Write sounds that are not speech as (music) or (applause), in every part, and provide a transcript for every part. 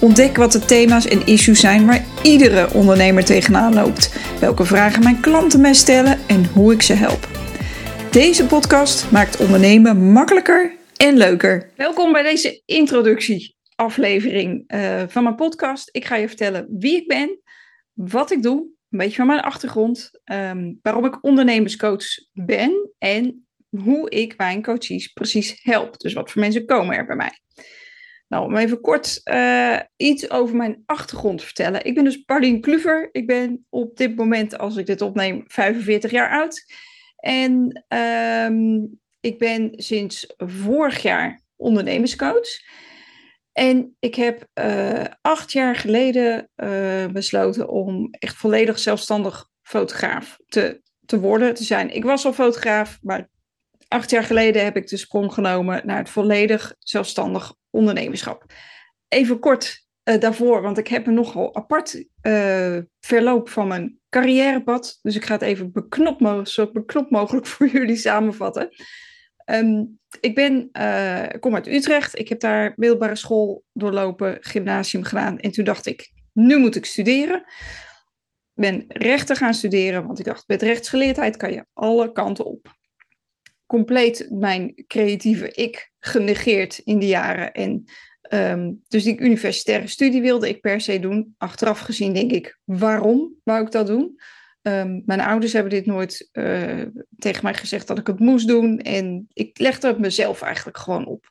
Ontdek wat de thema's en issues zijn waar iedere ondernemer tegenaan loopt. Welke vragen mijn klanten mij stellen en hoe ik ze help. Deze podcast maakt ondernemen makkelijker en leuker. Welkom bij deze introductieaflevering uh, van mijn podcast. Ik ga je vertellen wie ik ben, wat ik doe, een beetje van mijn achtergrond, um, waarom ik ondernemerscoach ben en hoe ik mijn coaches precies help. Dus wat voor mensen komen er bij mij. Nou, om even kort uh, iets over mijn achtergrond te vertellen. Ik ben dus Paulien Kluver. Ik ben op dit moment, als ik dit opneem, 45 jaar oud. En um, ik ben sinds vorig jaar ondernemerscoach. En ik heb uh, acht jaar geleden uh, besloten om echt volledig zelfstandig fotograaf te, te worden, te zijn. Ik was al fotograaf, maar acht jaar geleden heb ik de sprong genomen naar het volledig zelfstandig ondernemerschap. Even kort uh, daarvoor, want ik heb een nogal apart uh, verloop van mijn carrièrepad. Dus ik ga het even beknopt, zo beknopt mogelijk (laughs) voor jullie samenvatten. Um, ik ben, uh, kom uit Utrecht. Ik heb daar middelbare school doorlopen, gymnasium gedaan. En toen dacht ik, nu moet ik studeren. Ben rechten gaan studeren, want ik dacht, met rechtsgeleerdheid kan je alle kanten op compleet mijn creatieve ik genegeerd in de jaren. En um, dus die universitaire studie wilde ik per se doen. Achteraf gezien denk ik, waarom wou ik dat doen? Um, mijn ouders hebben dit nooit uh, tegen mij gezegd dat ik het moest doen. En ik legde het mezelf eigenlijk gewoon op.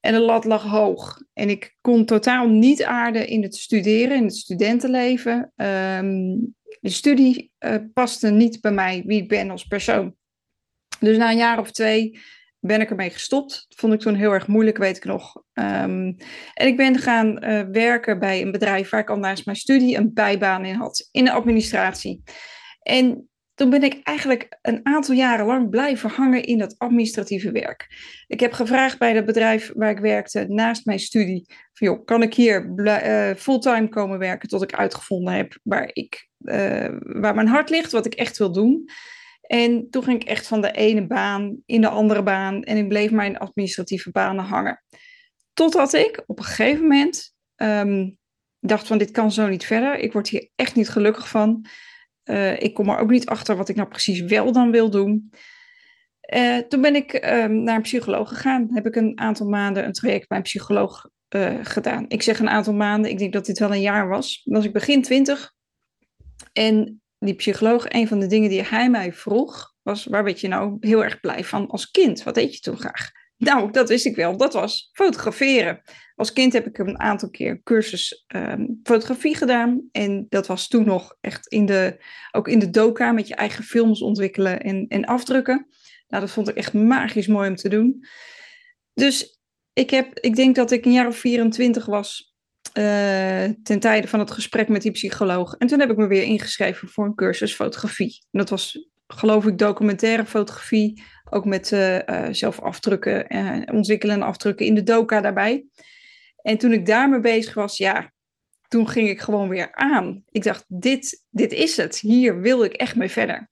En de lat lag hoog. En ik kon totaal niet aarden in het studeren, in het studentenleven. Um, de studie uh, paste niet bij mij, wie ik ben als persoon. Dus na een jaar of twee ben ik ermee gestopt. Dat vond ik toen heel erg moeilijk, weet ik nog. Um, en ik ben gaan uh, werken bij een bedrijf waar ik al naast mijn studie een bijbaan in had, in de administratie. En toen ben ik eigenlijk een aantal jaren lang blijven hangen in dat administratieve werk. Ik heb gevraagd bij het bedrijf waar ik werkte naast mijn studie: van, joh, kan ik hier uh, fulltime komen werken tot ik uitgevonden heb waar, ik, uh, waar mijn hart ligt, wat ik echt wil doen. En toen ging ik echt van de ene baan in de andere baan en ik bleef mijn administratieve banen hangen. Totdat ik op een gegeven moment um, dacht van dit kan zo niet verder. Ik word hier echt niet gelukkig van. Uh, ik kom er ook niet achter wat ik nou precies wel dan wil doen. Uh, toen ben ik um, naar een psycholoog gegaan. Heb ik een aantal maanden een traject bij een psycholoog uh, gedaan. Ik zeg een aantal maanden, ik denk dat dit wel een jaar was. Dan was ik begin twintig. En die psycholoog, een van de dingen die hij mij vroeg, was: waar werd je nou heel erg blij van als kind? Wat deed je toen graag? Nou, dat wist ik wel. Dat was fotograferen. Als kind heb ik een aantal keer cursus um, fotografie gedaan. En dat was toen nog echt in de, ook in de doka met je eigen films ontwikkelen en, en afdrukken. Nou, dat vond ik echt magisch mooi om te doen. Dus ik, heb, ik denk dat ik een jaar of 24 was uh, ten tijde van het gesprek met die psycholoog. En toen heb ik me weer ingeschreven voor een cursus fotografie. En dat was, geloof ik, documentaire fotografie. Ook met uh, uh, zelf afdrukken, ontwikkelen en afdrukken in de doka daarbij. En toen ik daarmee bezig was, ja, toen ging ik gewoon weer aan. Ik dacht, dit, dit is het. Hier wil ik echt mee verder.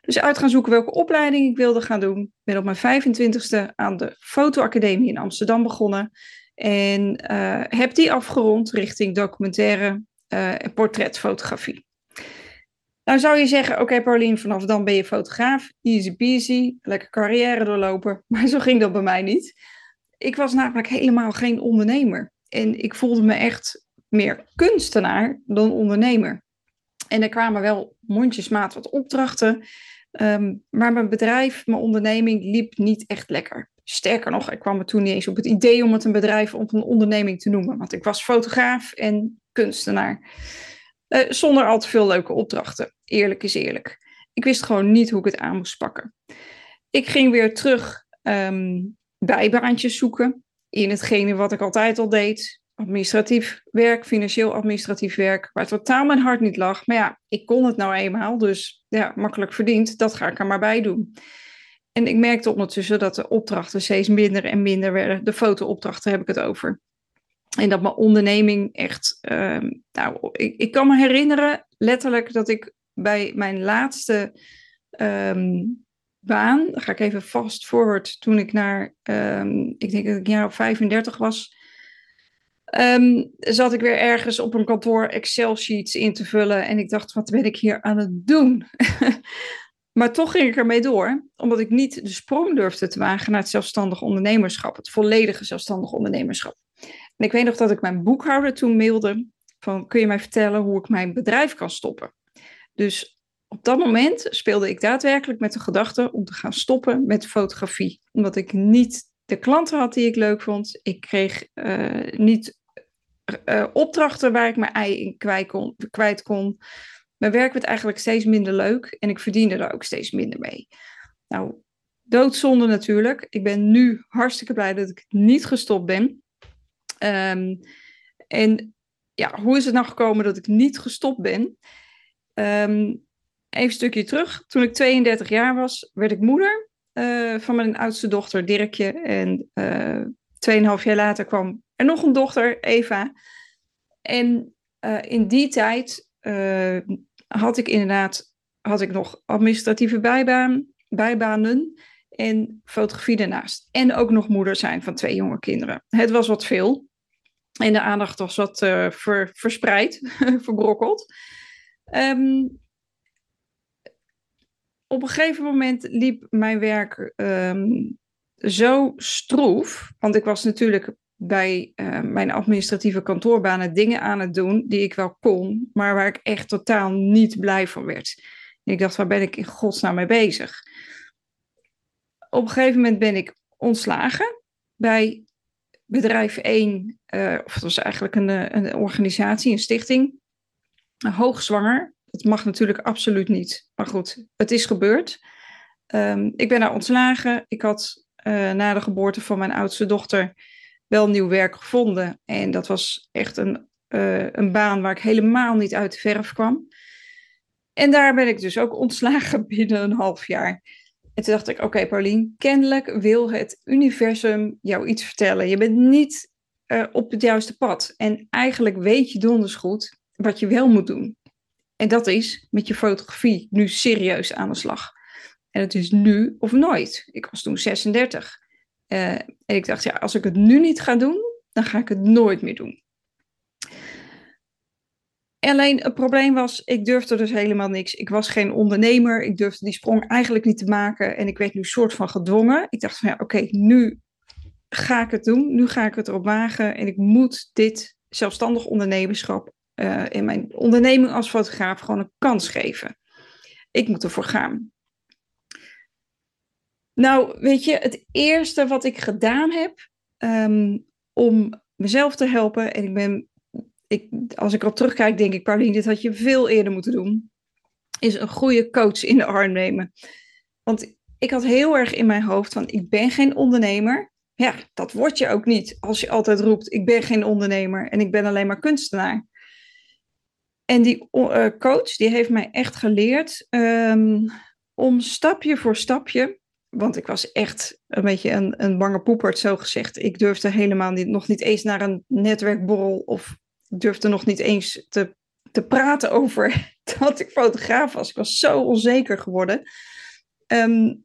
Dus uit gaan zoeken welke opleiding ik wilde gaan doen. Ik ben op mijn 25ste aan de Fotoacademie in Amsterdam begonnen. En uh, heb die afgerond richting documentaire uh, en portretfotografie. Nou zou je zeggen, oké Paulien, vanaf dan ben je fotograaf, easy peasy, lekker carrière doorlopen. (laughs) Maar zo ging dat bij mij niet. Ik was namelijk helemaal geen ondernemer. En ik voelde me echt meer kunstenaar dan ondernemer. En er kwamen wel mondjesmaat wat opdrachten. Um, maar mijn bedrijf, mijn onderneming liep niet echt lekker. Sterker nog, ik kwam er toen niet eens op het idee om het een bedrijf of een onderneming te noemen. Want ik was fotograaf en kunstenaar. Uh, zonder al te veel leuke opdrachten. Eerlijk is eerlijk. Ik wist gewoon niet hoe ik het aan moest pakken. Ik ging weer terug um, bijbaantjes zoeken. In hetgene wat ik altijd al deed. administratief werk, financieel administratief werk, waar totaal mijn hart niet lag. Maar ja, ik kon het nou eenmaal, dus ja, makkelijk verdiend, dat ga ik er maar bij doen. En ik merkte ondertussen dat de opdrachten steeds minder en minder werden. De fotoopdrachten heb ik het over. En dat mijn onderneming echt. Ehm, nou, ik, kan me herinneren letterlijk dat ik bij mijn laatste um, baan. ga ik even fast forward. Toen ik naar. Ehm, ik denk dat ik jaar 35 was. zat ik weer ergens op een kantoor Excel-sheets in te vullen. En ik dacht, wat ben ik hier aan het doen? (laughs) Maar toch ging ik ermee door, omdat ik niet de sprong durfde te wagen naar het zelfstandig ondernemerschap, het volledige zelfstandig ondernemerschap. En ik weet nog dat ik mijn boekhouder toen mailde van kun je mij vertellen hoe ik mijn bedrijf kan stoppen? Dus op dat moment speelde ik daadwerkelijk met de gedachte om te gaan stoppen met fotografie, omdat ik niet de klanten had die ik leuk vond. Ik kreeg uh, niet uh, opdrachten waar ik mijn ei in kwijt kon. Kwijt kon. Mijn werk werd eigenlijk steeds minder leuk en ik verdiende er ook steeds minder mee. Nou, doodzonde natuurlijk. Ik ben nu hartstikke blij dat ik niet gestopt ben. Um, en ja, hoe is het nou gekomen dat ik niet gestopt ben? Um, even een stukje terug. Toen ik 32 jaar was, werd ik moeder uh, van mijn oudste dochter Dirkje. En uh, tweeënhalf jaar later kwam er nog een dochter, Eva. En uh, in die tijd had ik inderdaad had ik nog administratieve bijbaan, bijbanen en fotografie daarnaast. En ook nog moeder zijn van twee jonge kinderen. Het was wat veel. En de aandacht was wat ver, verspreid, (laughs) verbrokkeld. Um, op een gegeven moment liep mijn werk um, zo stroef. Want ik was natuurlijk bij uh, mijn administratieve kantoorbanen dingen aan het doen die ik wel kon, maar waar ik echt totaal niet blij van werd. Ik dacht, waar ben ik in godsnaam mee bezig? Op een gegeven moment ben ik ontslagen bij bedrijf 1, uh, eh, of het was eigenlijk een, een organisatie, een stichting, hoogzwanger. Dat mag natuurlijk absoluut niet, maar goed, het is gebeurd. Um, ik ben daar ontslagen. Ik had na de geboorte van mijn oudste dochter wel nieuw werk gevonden. En dat was echt een, uh, een baan waar ik helemaal niet uit de verf kwam. En daar ben ik dus ook (laughs) ontslagen binnen een half jaar. En toen dacht ik, oké okay, Paulien, kennelijk wil het universum jou iets vertellen. Je bent niet uh, op het juiste pad. En eigenlijk weet je donders goed wat je wel moet doen. En dat is met je fotografie nu serieus aan de slag. En het is nu of nooit. Ik was toen 36. Uh, en ik dacht, ja, als ik het nu niet ga doen, dan ga ik het nooit meer doen. Alleen het probleem was, ik durfde dus helemaal niks. Ik was geen ondernemer. Ik durfde die sprong eigenlijk niet te maken. En ik werd nu soort van gedwongen. Ik dacht van ja, oké, nu ga ik het doen. Nu ga ik het erop wagen. En ik moet dit zelfstandig ondernemerschap uh, in mijn onderneming als fotograaf gewoon een kans geven. Ik moet ervoor gaan. Nou, weet je, het eerste wat ik gedaan heb um, om mezelf te helpen, en ik ben, ik, als ik erop terugkijk, denk ik, Paulien, dit had je veel eerder moeten doen, is een goede coach in de arm nemen. Want ik had heel erg in mijn hoofd van, ik ben geen ondernemer. Ja, dat word je ook niet als je altijd roept, ik ben geen ondernemer en ik ben alleen maar kunstenaar. En die uh, coach, die heeft mij echt geleerd um, om stapje voor stapje want ik was echt een beetje een, een bange poepert, zo gezegd. Ik durfde helemaal niet, nog niet eens naar een netwerkborrel of durfde nog niet eens te, te praten over (laughs) dat ik fotograaf was. Ik was zo onzeker geworden. Um,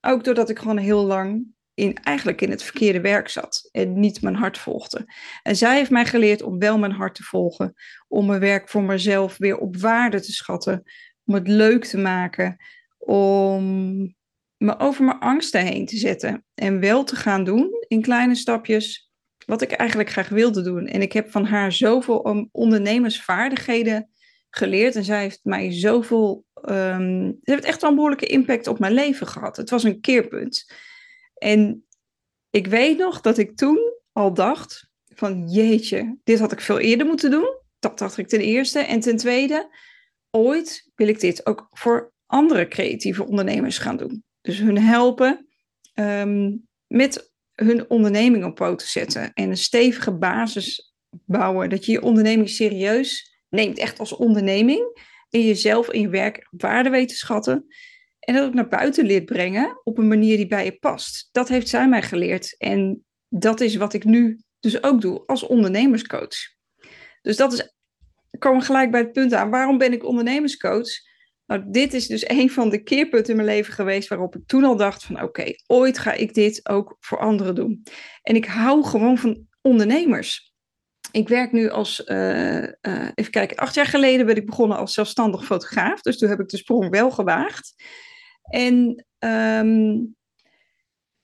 ook doordat ik gewoon heel lang in, eigenlijk in het verkeerde werk zat en niet mijn hart volgde. En zij heeft mij geleerd om wel mijn hart te volgen, om mijn werk voor mezelf weer op waarde te schatten, om het leuk te maken, om me over mijn angsten heen te zetten. En wel te gaan doen in kleine stapjes wat ik eigenlijk graag wilde doen. En ik heb van haar zoveel ondernemersvaardigheden geleerd. En zij heeft mij zoveel. Um, ze heeft echt wel een behoorlijke impact op mijn leven gehad. Het was een keerpunt. En ik weet nog dat ik toen al dacht: van jeetje, dit had ik veel eerder moeten doen. Dat dacht ik ten eerste. En ten tweede, ooit wil ik dit ook voor andere creatieve ondernemers gaan doen. Dus hun helpen um, met hun onderneming op poten zetten en een stevige basis bouwen. Dat je je onderneming serieus neemt, echt als onderneming. En jezelf en je werk waarde weet te schatten. En dat ook naar buiten leert brengen op een manier die bij je past. Dat heeft zij mij geleerd. En dat is wat ik nu dus ook doe als ondernemerscoach. Dus dat is, komen gelijk bij het punt aan. Waarom ben ik ondernemerscoach? Nou, dit is dus een van de keerpunten in mijn leven geweest waarop ik toen al dacht van oké, ooit ga ik dit ook voor anderen doen. En ik hou gewoon van ondernemers. Ik werk nu als, uh, uh, even kijken, acht jaar geleden ben ik begonnen als zelfstandig fotograaf. Dus toen heb ik de sprong wel gewaagd. En um,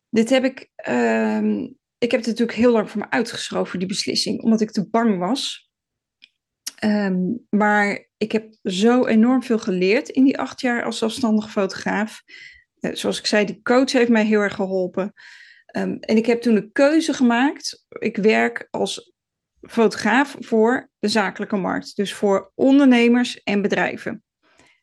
dit heb ik, um, ik heb het natuurlijk heel lang voor me uitgeschoven, die beslissing, omdat ik te bang was. Um, maar ik heb zo enorm veel geleerd in die acht jaar als zelfstandig fotograaf. Uh, zoals ik zei, die coach heeft mij heel erg geholpen. Um, en ik heb toen een keuze gemaakt. Ik werk als fotograaf voor de zakelijke markt. Dus voor ondernemers en bedrijven.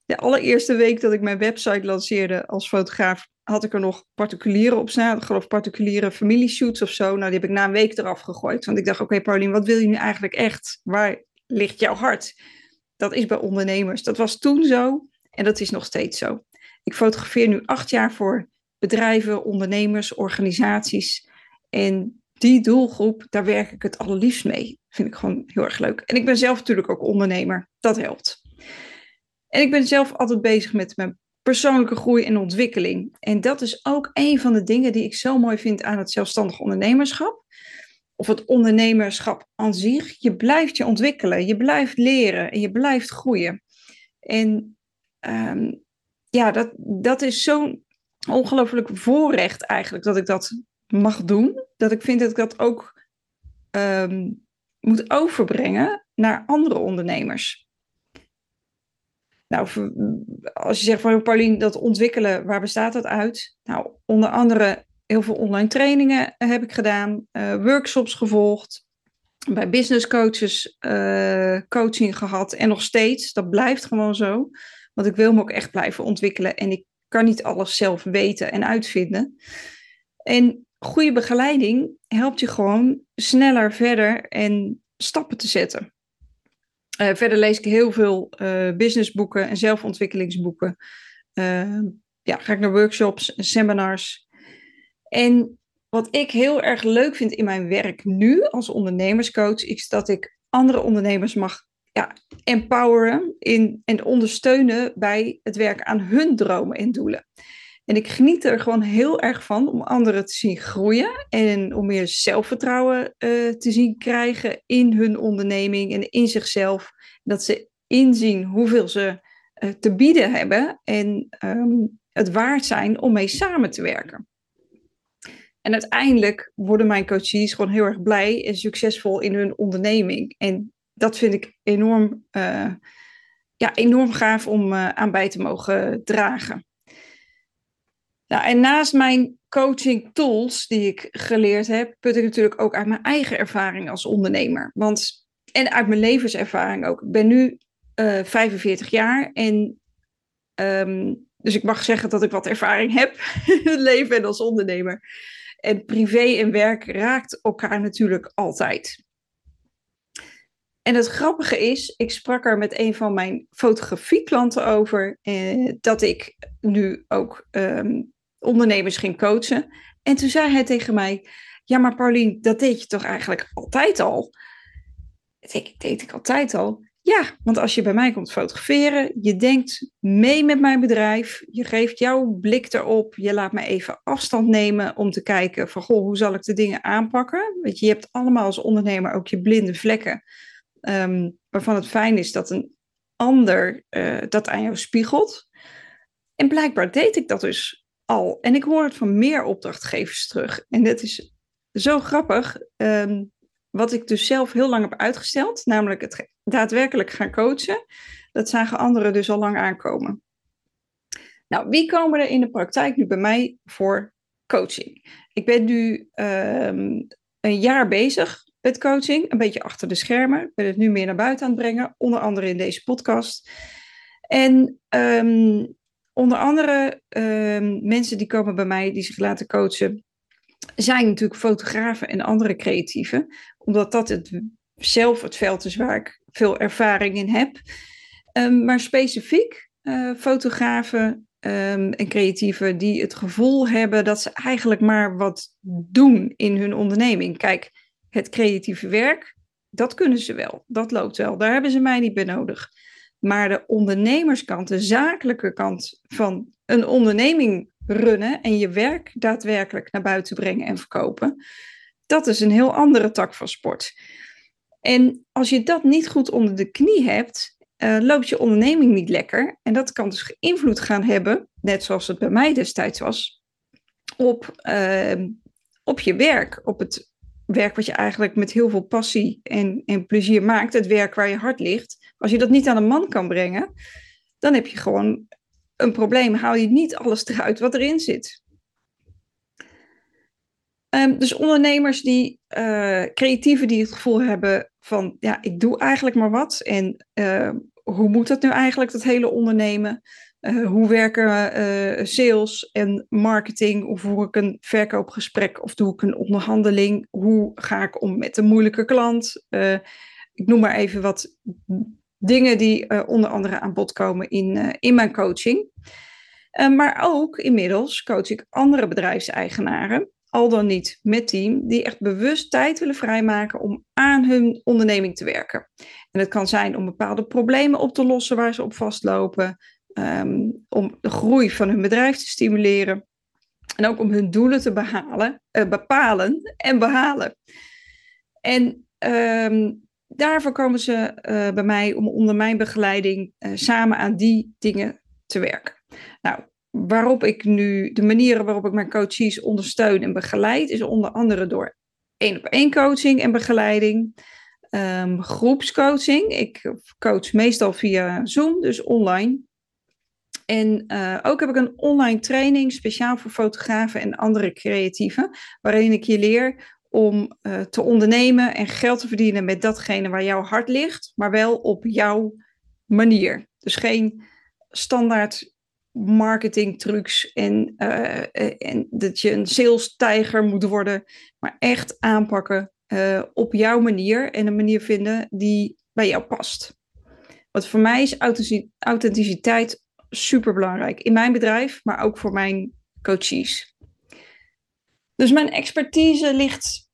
De allereerste week dat ik mijn website lanceerde als fotograaf, had ik er nog particulieren op staan. Ik geloof particuliere familieshoots of zo. Nou, die heb ik na een week eraf gegooid. Want ik dacht, oké okay, Paulien, wat wil je nu eigenlijk echt? Waar ligt jouw hart? Dat is bij ondernemers. Dat was toen zo en dat is nog steeds zo. Ik fotografeer nu acht jaar voor bedrijven, ondernemers, organisaties. En die doelgroep, daar werk ik het allerliefst mee. Vind ik gewoon heel erg leuk. En ik ben zelf natuurlijk ook ondernemer. Dat helpt. En ik ben zelf altijd bezig met mijn persoonlijke groei en ontwikkeling. En dat is ook een van de dingen die ik zo mooi vind aan het zelfstandig ondernemerschap. Of het ondernemerschap aan zich. Je blijft je ontwikkelen, je blijft leren en je blijft groeien. En um, ja, dat, dat is zo'n ongelooflijk voorrecht eigenlijk dat ik dat mag doen. Dat ik vind dat ik dat ook um, moet overbrengen naar andere ondernemers. Nou, als je zegt van Paulien, dat ontwikkelen, waar bestaat dat uit? Nou, onder andere heel veel online trainingen heb ik gedaan, uh, workshops gevolgd, bij business coaches uh, coaching gehad en nog steeds. Dat blijft gewoon zo, want ik wil me ook echt blijven ontwikkelen en ik kan niet alles zelf weten en uitvinden. En goede begeleiding helpt je gewoon sneller verder en stappen te zetten. Verder lees ik heel veel businessboeken en zelfontwikkelingsboeken. Ja, ga ik naar workshops en seminars. En wat ik heel erg leuk vind in mijn werk nu als ondernemerscoach, is dat ik andere ondernemers mag ja, empoweren in, en ondersteunen bij het werk aan hun dromen en doelen. En ik geniet er gewoon heel erg van om anderen te zien groeien en om meer zelfvertrouwen uh, te zien krijgen in hun onderneming en in zichzelf. Dat ze inzien hoeveel ze uh, te bieden hebben en um, het waard zijn om mee samen te werken. En uiteindelijk worden mijn coaches gewoon heel erg blij en succesvol in hun onderneming. En dat vind ik enorm, uh, ja, enorm gaaf om aan bij te mogen dragen. Nou, en naast mijn coaching tools die ik geleerd heb, put ik natuurlijk ook uit mijn eigen ervaring als ondernemer. Want, en uit mijn levenservaring ook. Ik ben nu uh, eh, 45 jaar en um, dus ik mag zeggen dat ik wat ervaring heb (laughs) in het leven en als ondernemer. En privé en werk raakt elkaar natuurlijk altijd. En het grappige is, ik sprak er met een van mijn fotografieklanten over, eh, dat ik nu ook um, ondernemers ging coachen. En toen zei hij tegen mij: Ja, maar Paulien, dat deed je toch eigenlijk altijd al? Ik deed ik altijd al. Ja, want als je bij mij komt fotograferen, je denkt mee met mijn bedrijf, je geeft jouw blik erop, je laat me even afstand nemen om te kijken van goh, hoe zal ik de dingen aanpakken? Weet je, je hebt allemaal als ondernemer ook je blinde vlekken, um, waarvan het fijn is dat een ander uh, dat aan jou spiegelt. En blijkbaar deed ik dat dus al. En ik hoor het van meer opdrachtgevers terug. En dat is zo grappig. Um, wat ik dus zelf heel lang heb uitgesteld, namelijk het daadwerkelijk gaan coachen, dat zagen anderen dus al lang aankomen. Nou, wie komen er in de praktijk nu bij mij voor coaching? Ik ben nu um, een jaar bezig met coaching, een beetje achter de schermen. Ik ben het nu meer naar buiten aan het brengen, onder andere in deze podcast. En um, Onder andere uh, mensen die komen bij mij, die zich laten coachen zijn natuurlijk fotografen en andere creatieven, omdat dat het, zelf het veld is waar ik veel ervaring in heb. Um, maar specifiek uh, fotografen um, en creatieven die het gevoel hebben dat ze eigenlijk maar wat doen in hun onderneming. Kijk, het creatieve werk, dat kunnen ze wel. Dat loopt wel. Daar hebben ze mij niet bij nodig. Maar de ondernemerskant, de zakelijke kant van een onderneming runnen en je werk daadwerkelijk naar buiten brengen en verkopen, dat is een heel andere tak van sport. En als je dat niet goed onder de knie hebt, uh, loopt je onderneming niet lekker. En dat kan dus invloed gaan hebben, net zoals het bij mij destijds was, op, uh, op je werk. Op het werk wat je eigenlijk met heel veel passie en, en plezier maakt. Het werk waar je hart ligt. Als je dat niet aan een man kan brengen, dan heb je gewoon een probleem. Haal je niet alles eruit wat erin zit. Um, dus ondernemers die, uh, creatieven die het gevoel hebben van, ja, ik doe eigenlijk maar wat. En uh, hoe moet dat nu eigenlijk, dat hele ondernemen? Uh, hoe werken sales en marketing? Of voer ik een verkoopgesprek of doe ik een onderhandeling? Hoe ga ik om met een moeilijke klant? Ik noem maar even wat dingen die onder andere aan bod komen in, in mijn coaching. maar ook inmiddels coach ik andere bedrijfseigenaren al dan niet met team, die echt bewust tijd willen vrijmaken om aan hun onderneming te werken. En het kan zijn om bepaalde problemen op te lossen waar ze op vastlopen, um, om de groei van hun bedrijf te stimuleren en ook om hun doelen te behalen, bepalen en behalen. En um, daarvoor komen ze uh, bij mij om onder mijn begeleiding uh, samen aan die dingen te werken. Nou, waarop ik nu, de manieren waarop ik mijn coaches ondersteun en begeleid, is onder andere door één op één coaching en begeleiding. Um, groepscoaching. Ik coach meestal via Zoom, dus online. En uh, ook heb ik een online training speciaal voor fotografen en andere creatieven, waarin ik je leer om uh, te ondernemen en geld te verdienen met datgene waar jouw hart ligt, maar wel op jouw manier. Dus geen standaard marketingtrucs en, uh, en dat je een sales tijger moet worden, maar echt aanpakken op jouw manier en een manier vinden die bij jou past. Want voor mij is authenticiteit super belangrijk in mijn bedrijf, maar ook voor mijn coaches. Dus mijn expertise ligt,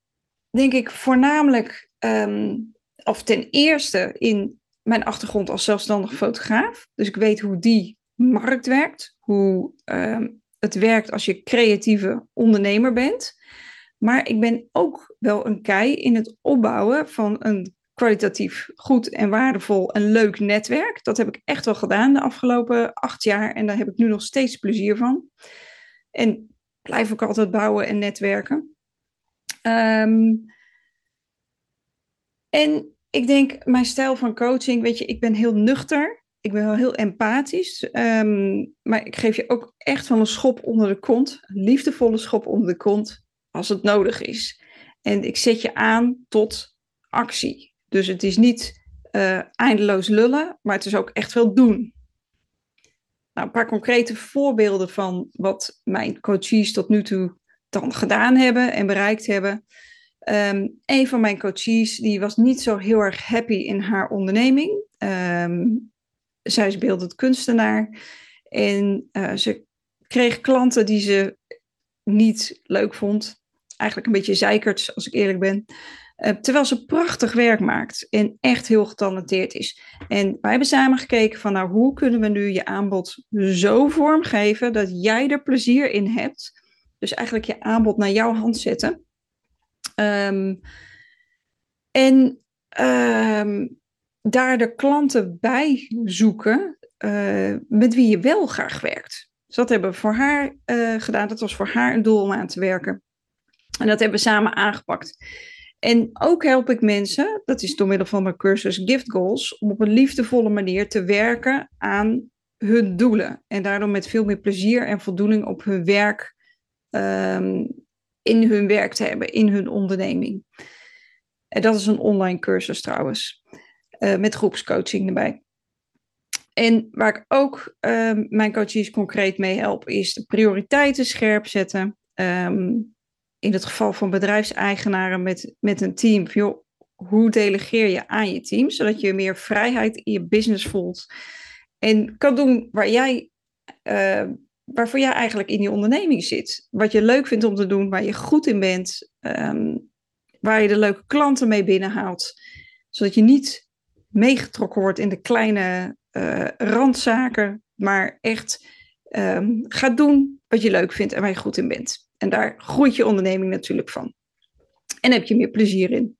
denk ik, voornamelijk, um, of ten eerste in mijn achtergrond als zelfstandig fotograaf. Dus ik weet hoe die markt werkt, hoe uh, het werkt als je creatieve ondernemer bent. Maar ik ben ook wel een kei in het opbouwen van een kwalitatief goed en waardevol en leuk netwerk. Dat heb ik echt wel gedaan de afgelopen acht jaar en daar heb ik nu nog steeds plezier van. En blijf ik altijd bouwen en netwerken. Um, en ik denk, mijn stijl van coaching, weet je, ik ben heel nuchter ik ben wel heel empathisch, um, maar ik geef je ook echt van een schop onder de kont, een liefdevolle schop onder de kont, als het nodig is. En ik zet je aan tot actie. Dus het is niet uh, eindeloos lullen, maar het is ook echt wel doen. Nou, een paar concrete voorbeelden van wat mijn coaches tot nu toe dan gedaan hebben en bereikt hebben. Um, een van mijn coaches die was niet zo heel erg happy in haar onderneming. Um, zij is beeldend kunstenaar. En uh, ze kreeg klanten die ze niet leuk vond. Eigenlijk een beetje zeikert, als ik eerlijk ben. Uh, terwijl ze prachtig werk maakt en echt heel getalenteerd is. En wij hebben samen gekeken van nou, hoe kunnen we nu je aanbod zo vormgeven dat jij er plezier in hebt. Dus eigenlijk je aanbod naar jouw hand zetten. Um, en um, daar de klanten bij zoeken uh, met wie je wel graag werkt. Dus dat hebben we voor haar uh, gedaan. Dat was voor haar een doel om aan te werken. En dat hebben we samen aangepakt. En ook help ik mensen, dat is door middel van mijn cursus Gift Goals, om op een liefdevolle manier te werken aan hun doelen. En daardoor met veel meer plezier en voldoening op hun werk, um, in hun werk te hebben, in hun onderneming. En dat is een online cursus trouwens. Uh, met groepscoaching erbij. En waar ik ook uh, mijn coaches concreet mee help, is de prioriteiten scherp zetten. Um, in het geval van bedrijfseigenaren met, met een team, joh, hoe delegeer je aan je team, zodat je meer vrijheid in je business voelt en kan doen waar jij, uh, waarvoor jij eigenlijk in die onderneming zit. Wat je leuk vindt om te doen, waar je goed in bent, um, waar je de leuke klanten mee binnenhaalt, zodat je niet meegetrokken wordt in de kleine uh, randzaken, maar echt um, gaat doen wat je leuk vindt en waar je goed in bent. En daar groeit je onderneming natuurlijk van. En heb je meer plezier in.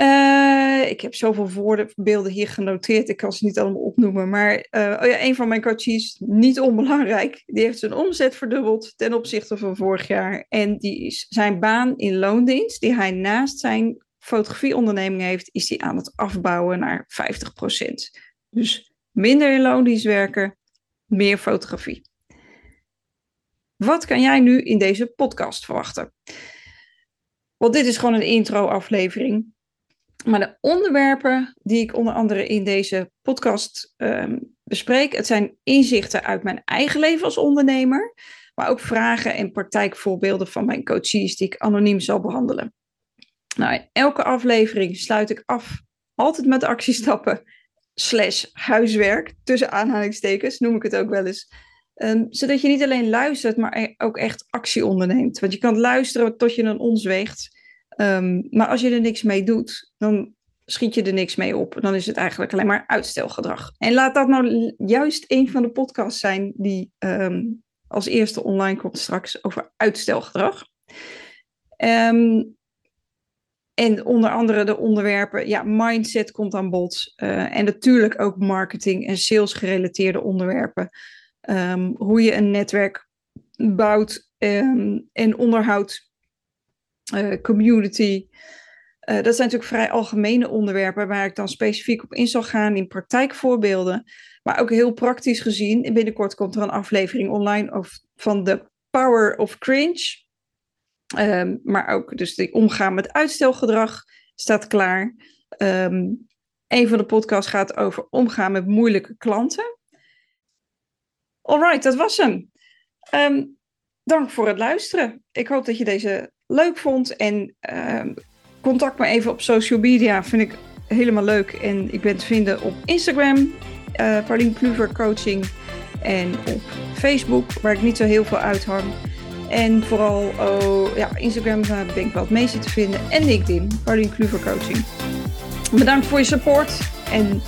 Uh, ik heb zoveel voorbeelden hier genoteerd. Ik kan ze niet allemaal opnoemen. Maar uh, oh ja, een van mijn coaches, niet onbelangrijk, die heeft zijn omzet verdubbeld ten opzichte van vorig jaar. En die is zijn baan in loondienst, die hij naast zijn fotografieonderneming heeft, is die aan het afbouwen naar 50%. Dus minder in loondienst werken, meer fotografie. Wat kan jij nu in deze podcast verwachten? Want dit is gewoon een intro-aflevering. Maar de onderwerpen die ik onder andere in deze podcast um, bespreek, het zijn inzichten uit mijn eigen leven als ondernemer, maar ook vragen en praktijkvoorbeelden van mijn coaches die ik anoniem zal behandelen. Nou, in elke aflevering sluit ik af altijd met actiestappen slash huiswerk, tussen aanhalingstekens noem ik het ook wel eens. Um, zodat je niet alleen luistert, maar e-, ook echt actie onderneemt. Want je kan luisteren tot je een ons weegt. Um, maar als je er niks mee doet, dan schiet je er niks mee op. Dan is het eigenlijk alleen maar uitstelgedrag. En laat dat nou juist een van de podcasts zijn die um, als eerste online komt straks over uitstelgedrag. En onder andere de onderwerpen, ja, mindset komt aan bod. Uh, en natuurlijk ook marketing en sales gerelateerde onderwerpen. Um, hoe je een netwerk bouwt um, en onderhoudt. Uh, community. Uh, dat zijn natuurlijk vrij algemene onderwerpen waar ik dan specifiek op in zal gaan in praktijkvoorbeelden. Maar ook heel praktisch gezien. Binnenkort komt er een aflevering online over, van de Power of Cringe. Um, maar ook dus die omgaan met uitstelgedrag staat klaar. Um, een van de podcasts gaat over omgaan met moeilijke klanten. Alright, dat was hem. Um, dank voor het luisteren. Ik hoop dat je deze leuk vond. En contact me even op social media. Vind ik helemaal leuk. En ik ben te vinden op Instagram. Uh, Pauline Kluver Coaching. En op Facebook, waar ik niet zo heel veel uithang. En vooral oh, ja, Instagram ben ik wel het meeste te vinden. En LinkedIn, Pauline Kluver Coaching. Bedankt voor je support en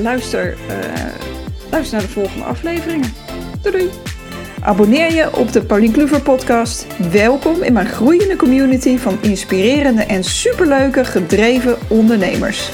luister, uh, luister naar de volgende afleveringen. Doei doei! Abonneer je op de Pauline Kluver podcast. Welkom in mijn groeiende community van inspirerende en superleuke gedreven ondernemers.